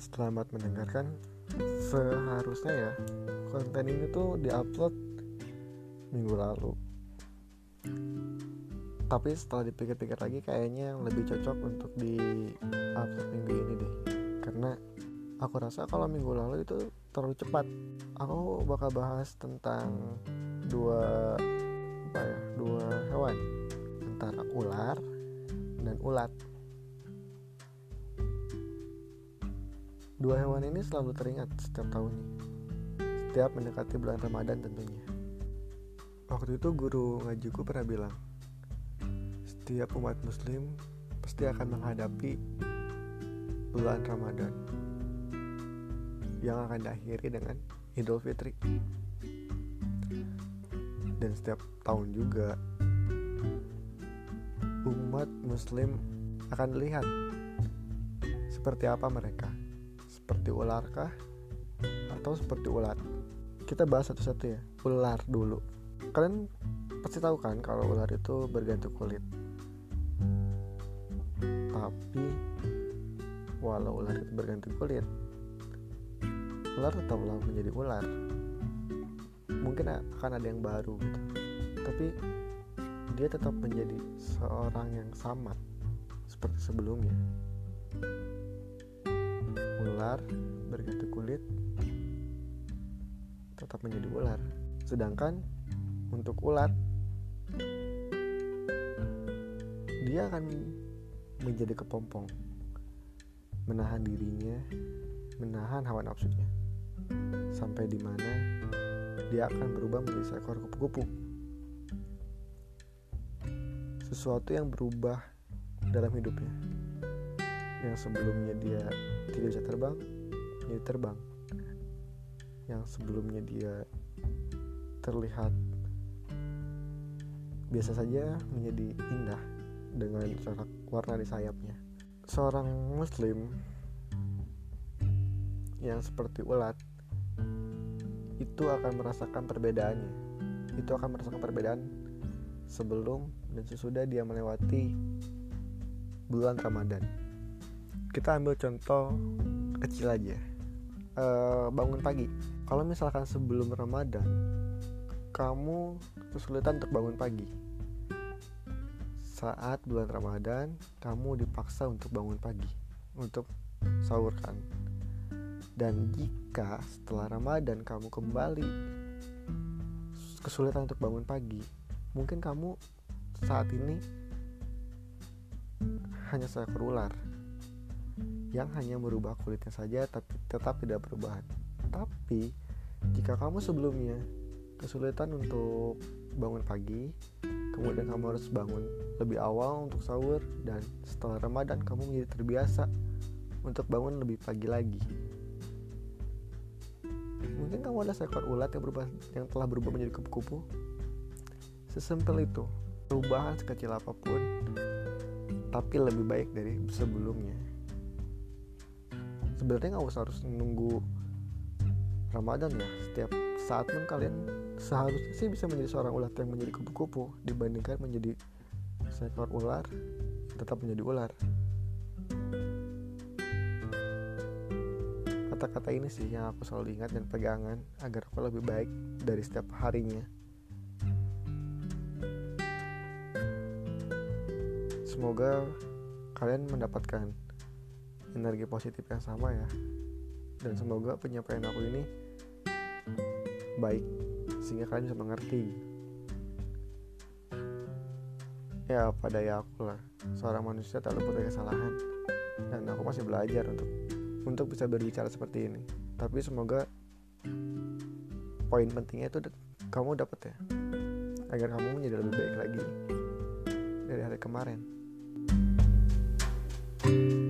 selamat mendengarkan. Seharusnya ya konten ini tuh diupload minggu lalu. Tapi setelah dipikir-pikir lagi kayaknya lebih cocok untuk di upload minggu ini deh. Karena aku rasa kalau minggu lalu itu terlalu cepat. Aku bakal bahas tentang dua apa ya dua hewan. Antara ular dan ulat dua hewan ini selalu teringat setiap tahunnya setiap mendekati bulan Ramadan tentunya. Waktu itu guru ngajiku pernah bilang setiap umat muslim pasti akan menghadapi bulan Ramadan yang akan diakhiri dengan Idul Fitri. Dan setiap tahun juga umat muslim akan lihat seperti apa mereka seperti ularkah atau seperti ulat kita bahas satu-satu ya ular dulu. Kalian pasti tahu kan kalau ular itu berganti kulit? Tapi walau ular itu berganti kulit ular tetaplah menjadi ular. Mungkin akan ada yang baru gitu. Tapi dia tetap menjadi seorang yang sama seperti sebelumnya ular berganti kulit tetap menjadi ular. Sedangkan untuk ulat dia akan menjadi kepompong menahan dirinya menahan hawa nafsunya sampai di mana dia akan berubah menjadi seekor kupu-kupu. Sesuatu yang berubah dalam hidupnya yang sebelumnya dia tidak bisa terbang jadi terbang yang sebelumnya dia terlihat biasa saja menjadi indah dengan corak warna di sayapnya. Seorang muslim yang seperti ulat itu akan merasakan perbedaannya. Itu akan merasakan perbedaan sebelum dan sesudah dia melewati bulan Ramadan. Kita ambil contoh kecil aja. E, bangun pagi. Kalau misalkan sebelum Ramadan kamu kesulitan untuk bangun pagi saat bulan Ramadan kamu dipaksa untuk bangun pagi untuk sahur kan dan jika setelah Ramadan kamu kembali kesulitan untuk bangun pagi mungkin kamu saat ini hanya seekor ular yang hanya merubah kulitnya saja tapi tetap tidak perubahan tapi jika kamu sebelumnya kesulitan untuk bangun pagi kemudian kamu harus bangun lebih awal untuk sahur dan setelah Ramadan kamu menjadi terbiasa untuk bangun lebih pagi lagi. Mungkin kamu adalah seekor ulat yang berubah yang telah berubah menjadi kupu-kupu? Sesimpel itu. Perubahan sekecil apa pun tapi lebih baik dari sebelumnya sebenarnya nggak usah harus menunggu Ramadan ya. Setiap saat pun kalian seharusnya sih bisa menjadi seorang ulat yang menjadi kupu-kupu dibandingkan menjadi seekor ular tetap menjadi ular. Kata-kata ini sih yang aku selalu ingat dan pegangan agar aku lebih baik dari setiap harinya. Semoga kalian mendapatkan energi positif yang sama ya. Dan semoga penyampaian aku ini baik sehingga kalian bisa mengerti ya pada ya aku lah. Seorang manusia tak luput dari kesalahan. Dan aku masih belajar untuk untuk bisa berbicara seperti ini. Tapi semoga poin pentingnya itu kamu dapat ya. Agar kamu menjadi lebih baik lagi dari hari kemarin. thank you